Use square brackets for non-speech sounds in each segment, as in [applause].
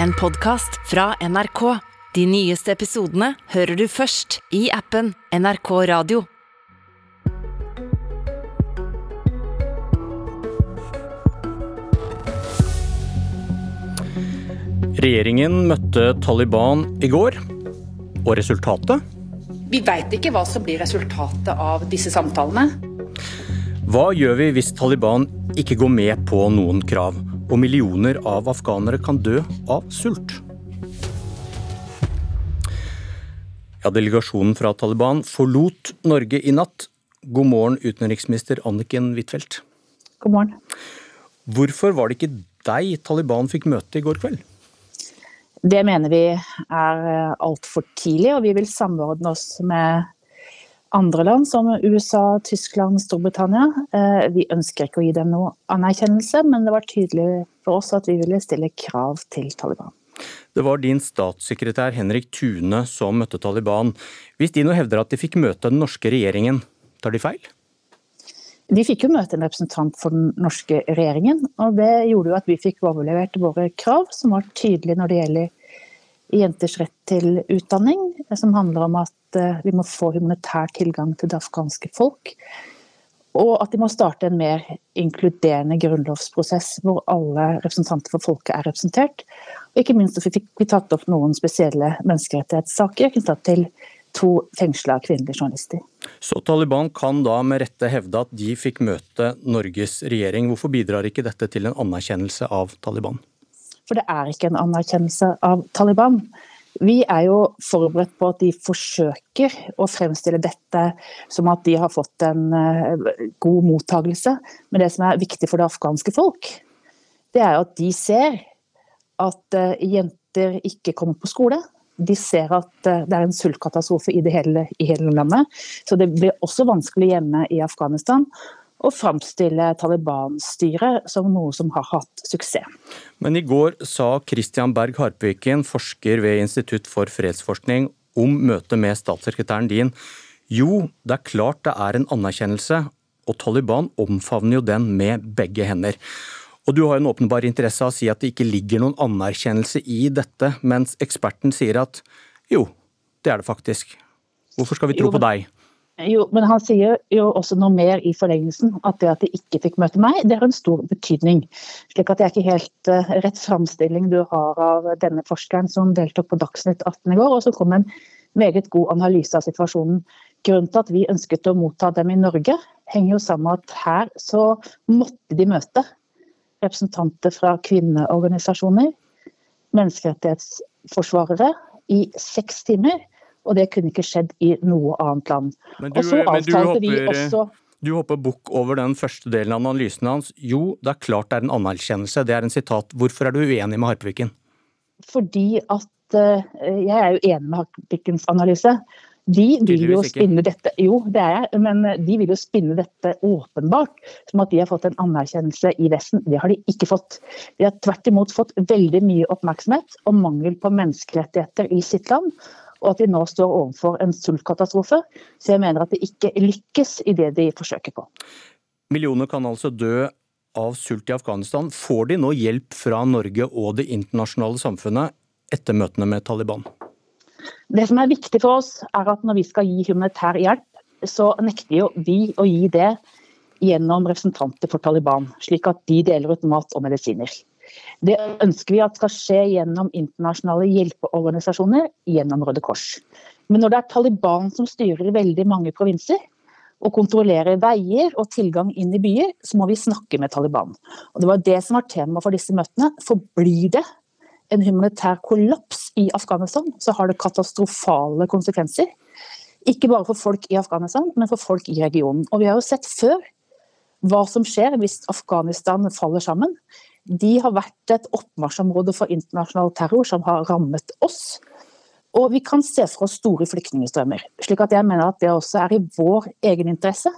en podkast fra NRK. De nyeste episodene hører du først i appen NRK Radio. Regjeringen møtte Taliban i går, og resultatet? Vi veit ikke hva som blir resultatet av disse samtalene. Hva gjør vi hvis Taliban ikke går med på noen krav, og millioner av afghanere kan dø av sult? Ja, Delegasjonen fra Taliban forlot Norge i natt. God morgen, utenriksminister Anniken Huitfeldt. God morgen. Hvorfor var det ikke deg Taliban fikk møte i går kveld? Det mener vi er altfor tidlig, og vi vil samordne oss med andre land som USA, Tyskland, Storbritannia. Vi ønsker ikke å gi dem noe anerkjennelse, men det var tydelig for oss at vi ville stille krav til Taliban. Det var din statssekretær Henrik Thune som møtte Taliban. Hvis de nå hevder at de fikk møte den norske regjeringen, tar de feil? De fikk jo møte en representant for den norske regjeringen, og det gjorde jo at vi fikk overlevert våre krav, som var tydelige når det gjelder jenters rett til utdanning, som handler om at vi må få humanitær tilgang til det afghanske folk. Og at de må starte en mer inkluderende grunnlovsprosess hvor alle representanter for folket er representert. Og ikke minst fikk vi tatt opp noen spesielle menneskerettighetssaker knyttet til to fengsla kvinnelige journalister. Så Taliban kan da med rette hevde at de fikk møte Norges regjering. Hvorfor bidrar ikke dette til en anerkjennelse av Taliban? For det er ikke en anerkjennelse av Taliban. Vi er jo forberedt på at de forsøker å fremstille dette som at de har fått en god mottagelse. Men det som er viktig for det afghanske folk, det er at de ser at jenter ikke kommer på skole. De ser at det er en sultkatastrofe i, i hele landet. Så det blir også vanskelig hjemme i Afghanistan å framstille Taliban-styret som noe som har hatt suksess. Men i går sa Christian Berg Harpviken, forsker ved Institutt for fredsforskning, om møtet med statssekretæren din. Jo, det er klart det er en anerkjennelse, og Taliban omfavner jo den med begge hender. Og Du har en åpenbar interesse av å si at det ikke ligger noen anerkjennelse i dette, mens eksperten sier at jo, det er det faktisk. Hvorfor skal vi tro på deg? Jo, men han sier jo også noe mer i forlengelsen. At det at de ikke fikk møte meg, det har en stor betydning. Slik at det er ikke helt eh, rett framstilling du har av denne forskeren som deltok på Dagsnytt 18 i går, og som kom med en meget god analyse av situasjonen. Grunnen til at vi ønsket å motta dem i Norge, henger jo sammen med at her så måtte de møte representanter fra kvinneorganisasjoner, menneskerettighetsforsvarere, i seks timer. Og det kunne ikke skjedd i noe annet land. Men du, Og så avtalte vi også du hopper bukk over den første delen av analysen hans. Jo, det er klart det er en anerkjennelse. Det er en sitat. Hvorfor er du uenig med Harpviken? fordi at uh, Jeg er jo enig med Harpvikens analyse. De vil jo spinne dette Jo, det er jeg, men de vil jo spinne dette åpenbart som at de har fått en anerkjennelse i Vesten. Det har de ikke fått. De har tvert imot fått veldig mye oppmerksomhet og mangel på menneskerettigheter i sitt land. Og at de nå står overfor en sultkatastrofe. Så jeg mener at de ikke lykkes i det de forsøker på. Millioner kan altså dø av sult i Afghanistan. Får de nå hjelp fra Norge og det internasjonale samfunnet etter møtene med Taliban? Det som er viktig for oss, er at når vi skal gi humanitær hjelp, så nekter jo vi å gi det gjennom representanter for Taliban, slik at de deler ut mat og medisiner. Det ønsker vi at skal skje gjennom internasjonale hjelpeorganisasjoner, gjennom Røde Kors. Men når det er Taliban som styrer veldig mange provinser, og kontrollerer veier og tilgang inn i byer, så må vi snakke med Taliban. Og Det var det som var tema for disse møtene. For blir det en humanitær kollaps i Afghanistan, så har det katastrofale konsekvenser. Ikke bare for folk i Afghanistan, men for folk i regionen. Og vi har jo sett før hva som skjer hvis Afghanistan faller sammen. De har vært et oppmarsjområde for internasjonal terror som har rammet oss. Og vi kan se for oss store flyktningstrømmer. Slik at jeg mener at det også er i vår egen interesse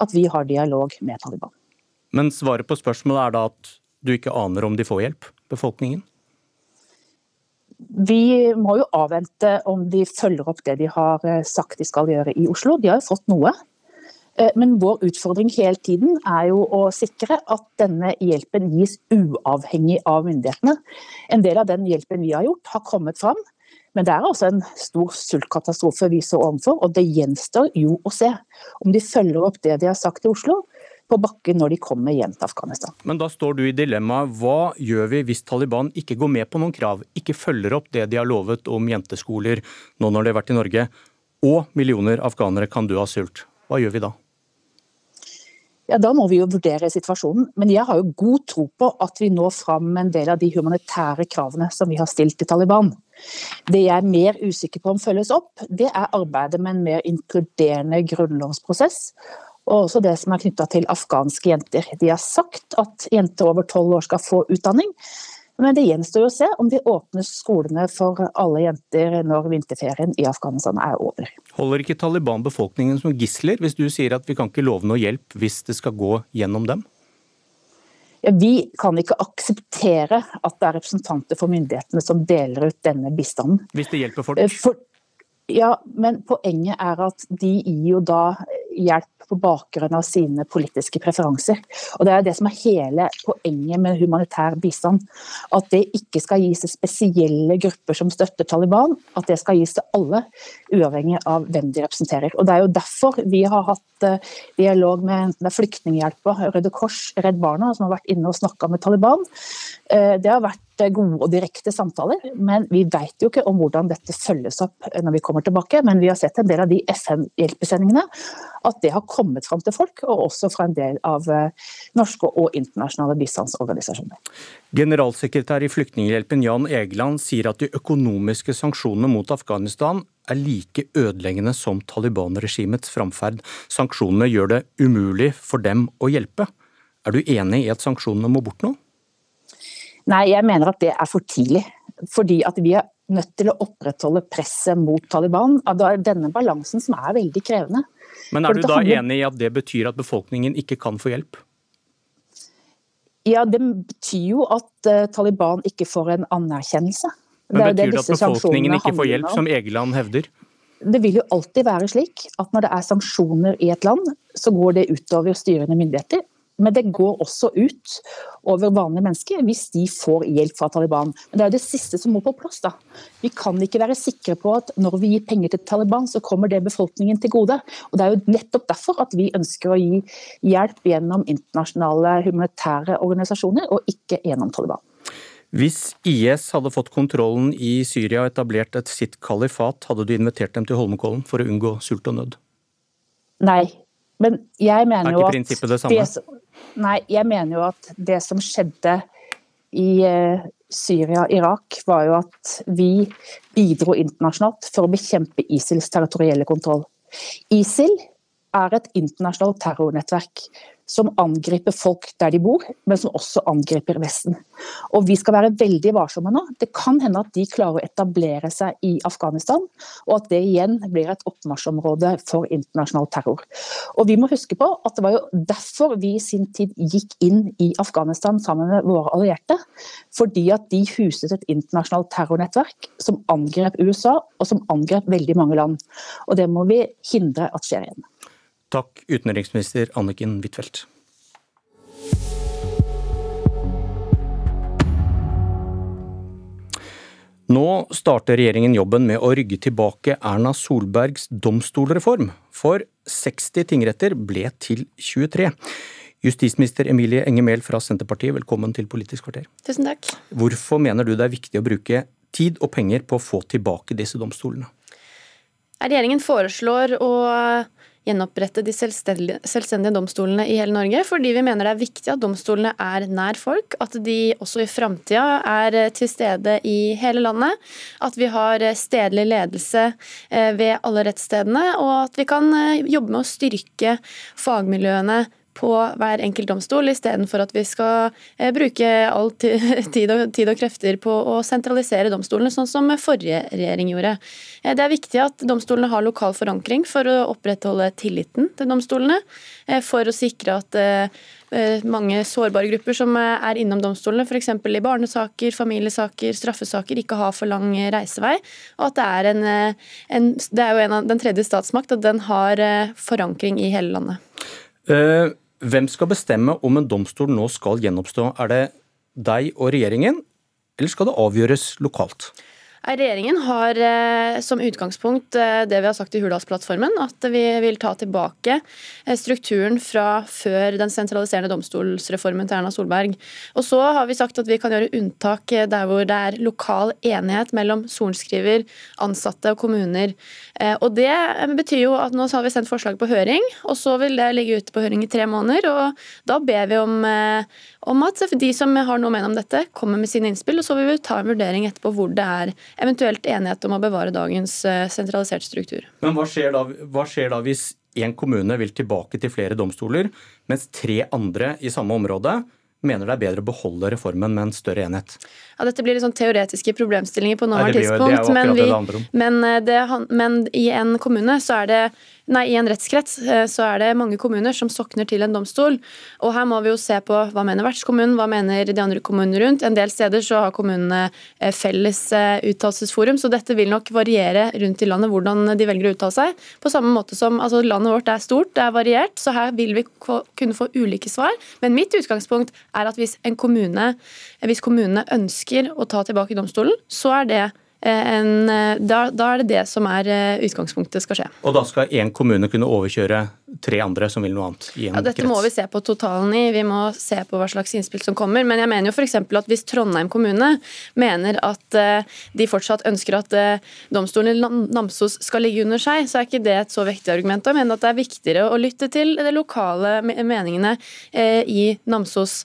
at vi har dialog med Taliban. Men svaret på spørsmålet er da at du ikke aner om de får hjelp, befolkningen? Vi må jo avvente om de følger opp det de har eh, sagt de skal gjøre i Oslo. De har jo fått noe. Eh, men vår utfordring hele tiden er jo å sikre at denne hjelpen gis uavhengig av myndighetene. En del av den hjelpen vi har gjort, har kommet fram. Men det er altså en stor sultkatastrofe vi står overfor, og det gjenstår jo å se om de følger opp det de har sagt i Oslo, på bakken når de kommer hjem til Afghanistan. Men da står du i dilemmaet. Hva gjør vi hvis Taliban ikke går med på noen krav, ikke følger opp det de har lovet om jenteskoler nå når de har vært i Norge, og millioner afghanere kan dø av sult? Hva gjør vi da? Ja, Da må vi jo vurdere situasjonen. Men jeg har jo god tro på at vi når fram med en del av de humanitære kravene som vi har stilt til Taliban. Det jeg er mer usikker på om følges opp, det er arbeidet med en mer inkluderende grunnlovsprosess og også det som er knytta til afghanske jenter. De har sagt at jenter over tolv år skal få utdanning, men det gjenstår å se om de åpner skolene for alle jenter når vinterferien i Afghanistan er over. Holder ikke Taliban befolkningen som gisler, hvis du sier at vi kan ikke love noe hjelp hvis det skal gå gjennom dem? Ja, vi kan ikke akseptere at det er representanter for myndighetene som deler ut denne bistanden. Hvis det hjelper folk? For, ja, men poenget er at de gir jo da hjelp på bakgrunn av sine politiske preferanser. Og Det er det som er hele poenget med humanitær bistand. At det ikke skal gis til spesielle grupper som støtter Taliban, at det skal gis til alle, uavhengig av hvem de representerer. Og Det er jo derfor vi har hatt uh, dialog med, med Flyktninghjelpa, Røde Kors, Redd Barna, som har vært inne og snakka med Taliban. Uh, det har vært gode og direkte samtaler, men vi vet jo ikke om hvordan dette følges opp når vi kommer tilbake. Men vi har sett en del av de FN-hjelpesendingene, at det har kommet fram til folk, og også fra en del av eh, norske og internasjonale bistandsorganisasjoner. Generalsekretær i Flyktninghjelpen Jan Egeland sier at de økonomiske sanksjonene mot Afghanistan er like ødeleggende som Taliban-regimets framferd. Sanksjonene gjør det umulig for dem å hjelpe. Er du enig i at sanksjonene må bort nå? Nei, jeg mener at det er for tidlig. Fordi at vi er nødt til å opprettholde presset mot Taliban. Det er denne balansen som er veldig krevende. Men er du da enig i at det betyr at befolkningen ikke kan få hjelp? Ja, det betyr jo at uh, Taliban ikke får en anerkjennelse. Men Betyr det, det at befolkningen ikke får hjelp, som Egeland hevder? Det vil jo alltid være slik at når det er sanksjoner i et land, så går det utover styrende myndigheter. Men det går også ut over vanlige mennesker hvis de får hjelp fra Taliban. Men det er jo det siste som må på plass. da. Vi kan ikke være sikre på at når vi gir penger til Taliban, så kommer det befolkningen til gode. Og Det er jo nettopp derfor at vi ønsker å gi hjelp gjennom internasjonale humanitære organisasjoner, og ikke gjennom Taliban. Hvis IS hadde fått kontrollen i Syria og etablert et sitt kalifat, hadde du invitert dem til Holmenkollen for å unngå sult og nød? Nei, men jeg mener jo at Er ikke prinsippet det samme? Det, Nei, jeg mener jo at det som skjedde i eh, Syria og Irak, var jo at vi bidro internasjonalt for å bekjempe ISILs territorielle kontroll. ISIL er et internasjonalt terrornettverk som angriper folk der de bor, men som også angriper Vesten. Og Vi skal være veldig varsomme nå. Det kan hende at de klarer å etablere seg i Afghanistan, og at det igjen blir et oppmarsjområde for internasjonal terror. Og Vi må huske på at det var jo derfor vi i sin tid gikk inn i Afghanistan sammen med våre allierte. Fordi at de huset et internasjonalt terrornettverk som angrep USA, og som angrep veldig mange land. Og Det må vi hindre at skjer igjen. Takk, utenriksminister Anniken Huitfeldt. Nå starter regjeringen jobben med å rygge tilbake Erna Solbergs domstolreform. For 60 tingretter ble til 23. Justisminister Emilie Enger Mehl fra Senterpartiet, velkommen til Politisk kvarter. Tusen takk. Hvorfor mener du det er viktig å bruke tid og penger på å få tilbake disse domstolene? Regjeringen foreslår å gjenopprette de selvstendige domstolene i hele Norge, fordi vi mener det er viktig at domstolene er nær folk, at de også i framtida er til stede i hele landet, at vi har stedlig ledelse eh, ved alle rettsstedene, og at vi kan eh, jobbe med å styrke fagmiljøene på hver enkelt domstol, istedenfor at vi skal eh, bruke all [laughs] tid og, tid og krefter på å sentralisere domstolene, sånn som forrige regjering gjorde. Eh, det er viktig at domstolene har lokal forankring for å opprettholde tilliten til domstolene, eh, for å sikre at mange sårbare grupper som er innom domstolene, f.eks. i barnesaker, familiesaker, straffesaker, ikke har for lang reisevei. Og at det er en, en Det er jo en av den tredje statsmakt, at den har forankring i hele landet. Hvem skal bestemme om en domstol nå skal gjenoppstå? Er det deg og regjeringen, eller skal det avgjøres lokalt? Regjeringen har eh, som utgangspunkt eh, det vi har sagt i Hurdalsplattformen, at vi vil ta tilbake eh, strukturen fra før den sentraliserende domstolsreformen til Erna Solberg. Og så har vi sagt at vi kan gjøre unntak der hvor det er lokal enighet mellom sorenskriver, ansatte og kommuner. Og Det betyr jo at nå har vi sendt forslag på høring, og så vil det ligge ute på høring i tre måneder. og Da ber vi om, om at de som har noe å mene om dette, kommer med sine innspill, og så vil vi ta en vurdering etterpå hvor det er eventuelt enighet om å bevare dagens sentralisert sentraliserte struktur. Men hva skjer da, hva skjer da hvis én kommune vil tilbake til flere domstoler, mens tre andre i samme område mener det er bedre å beholde reformen med en større enhet? Ja, Dette blir litt sånn teoretiske problemstillinger på nåværende tidspunkt. Men, eh, det, men, i en kommune så er det Nei, I en rettskrets eh, så er det mange kommuner som sokner til en domstol. og Her må vi jo se på hva mener vertskommunen, hva mener de andre kommunene rundt. En del steder så har kommunene eh, felles eh, uttalelsesforum, så dette vil nok variere rundt i landet hvordan de velger å uttale seg. På samme måte som altså Landet vårt er stort, det er variert, så her vil vi kunne få ulike svar. Men mitt utgangspunkt er at hvis en kommune, hvis kommunene ønsker å ta tilbake domstolen, så er det en, eh, da, da, er det det som er eh, utgangspunktet skal skje. Og da skal én kommune kunne overkjøre tre andre som vil noe annet? i en ja, Dette krets. må vi se på totalen i, vi må se på hva slags innspill som kommer. Men jeg mener jo f.eks. at hvis Trondheim kommune mener at de fortsatt ønsker at domstolen i Namsos skal ligge under seg, så er ikke det et så vektig argument. Jeg mener at det er viktigere å lytte til de lokale meningene i Namsos.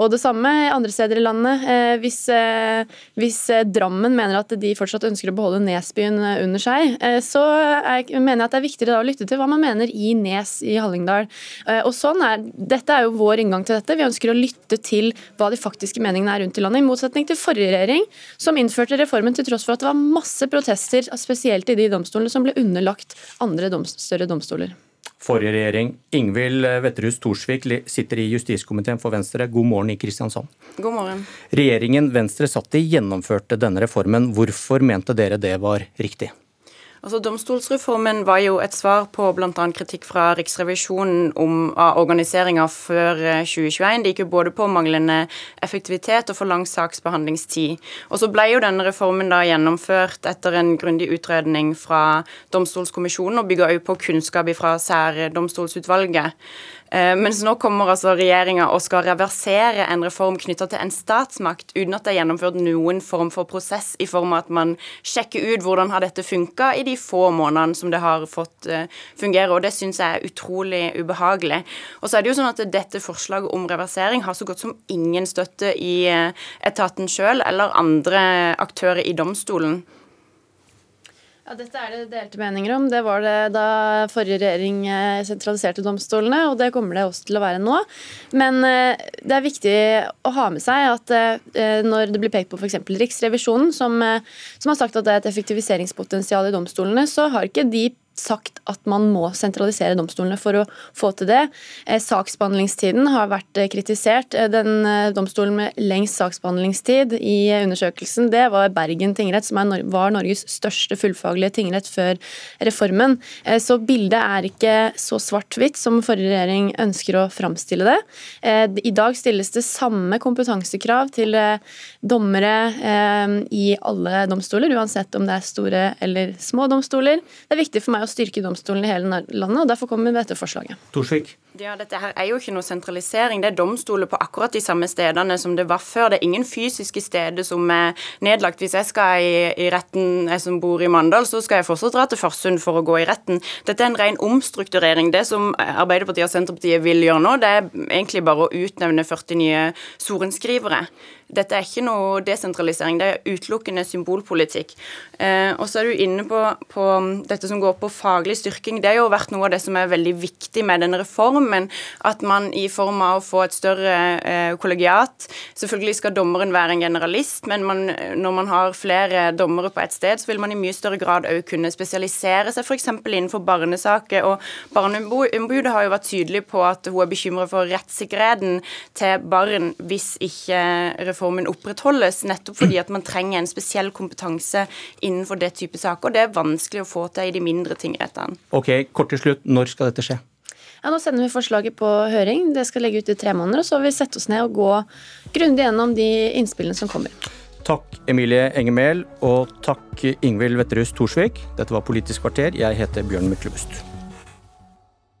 Og det samme andre steder i landet. Hvis, hvis Drammen mener at de fortsatt ønsker å beholde Nesbyen eh, under seg, eh, så mener jeg at det er viktigere å lytte til hva man mener i Nes i Hallingdal. Eh, og sånn er, Dette er jo vår inngang til dette. Vi ønsker å lytte til hva de faktiske meningene er rundt i landet, i motsetning til forrige regjering, som innførte reformen til tross for at det var masse protester, spesielt i de domstolene som ble underlagt andre doms større domstoler. Forrige regjering. Ingvild Wetterhus Thorsvik sitter i justiskomiteen for Venstre. God morgen i Kristiansand. God morgen. Regjeringen Venstre satt i gjennomførte denne reformen. Hvorfor mente dere det var riktig? Altså, Domstolsreformen var jo et svar på bl.a. kritikk fra Riksrevisjonen om organiseringa før 2021. Eh, det gikk jo både på manglende effektivitet og for lang saksbehandlingstid. Og Så ble jo denne reformen da gjennomført etter en grundig utredning fra Domstolskommisjonen, og bygga òg på kunnskap fra Særdomstolsutvalget. Eh, mens nå kommer altså regjeringa og skal reversere en reform knytta til en statsmakt, uten at det er gjennomført noen form for prosess i form av at man sjekker ut hvordan har dette funka i de få månedene som det har fått eh, fungere. og Det syns jeg er utrolig ubehagelig. Og så er det jo sånn at Dette forslaget om reversering har så godt som ingen støtte i eh, etaten sjøl eller andre aktører i domstolen. Ja, Dette er det delte meninger om. Det var det da forrige regjering eh, sentraliserte domstolene, og det kommer det også til å være nå. Men eh, det er viktig å ha med seg at eh, når det blir pekt på f.eks. Riksrevisjonen, som, som har sagt at det er et effektiviseringspotensial i domstolene, så har ikke de sagt at man må sentralisere domstolene for å få til det. Eh, saksbehandlingstiden har vært eh, kritisert. Eh, den domstolen med lengst saksbehandlingstid i undersøkelsen, det var Bergen tingrett, som var Norges største fullfaglige tingrett før reformen. Så bildet er ikke så svart-hvitt som forrige regjering ønsker å framstille det. I dag stilles det samme kompetansekrav til dommere i alle domstoler, uansett om det er store eller små domstoler. Det er viktig for meg å styrke domstolen i hele landet, og derfor kommer vi med dette forslaget. Torsvik. Ja, Dette her er jo ikke noe sentralisering. Det er domstoler på akkurat de samme stedene som det var før. Det er ingen fysiske steder som er nedlagt. Hvis jeg skal i, i retten, jeg som bor i Mandal, så skal jeg fortsatt dra til Farsund for å gå i retten. Dette er en ren omstrukturering. Det som Arbeiderpartiet og Senterpartiet vil gjøre nå, det er egentlig bare å utnevne 40 nye sorenskrivere. dette er ikke noe desentralisering, det er utelukkende symbolpolitikk. Eh, og så er du inne på, på, dette som går på faglig styrking. Det har jo vært noe av det som er veldig viktig med denne reformen. At man i form av å få et større eh, kollegiat Selvfølgelig skal dommeren være en generalist, men man, når man har flere dommere på et sted, så vil man i mye større grad òg kunne spesialisere seg f.eks. innenfor barnesaker. Og Barneombudet har jo vært tydelig på at hun er bekymret for rettssikkerheten til barn hvis ikke reformen opprettholdes, nettopp fordi at man trenger en spesiell kompetanse innenfor det type saker. og Det er vanskelig å få til i de mindre tingrettene. Ok, Kort til slutt, når skal dette skje? Ja, Nå sender vi forslaget på høring. Det skal legge ut i tre måneder. og Så vil vi sette oss ned og gå grundig gjennom de innspillene som kommer. Takk Emilie Engemehl, og takk Ingvild Wetterhus Thorsvik. Dette var Politisk kvarter. Jeg heter Bjørn Myklebust.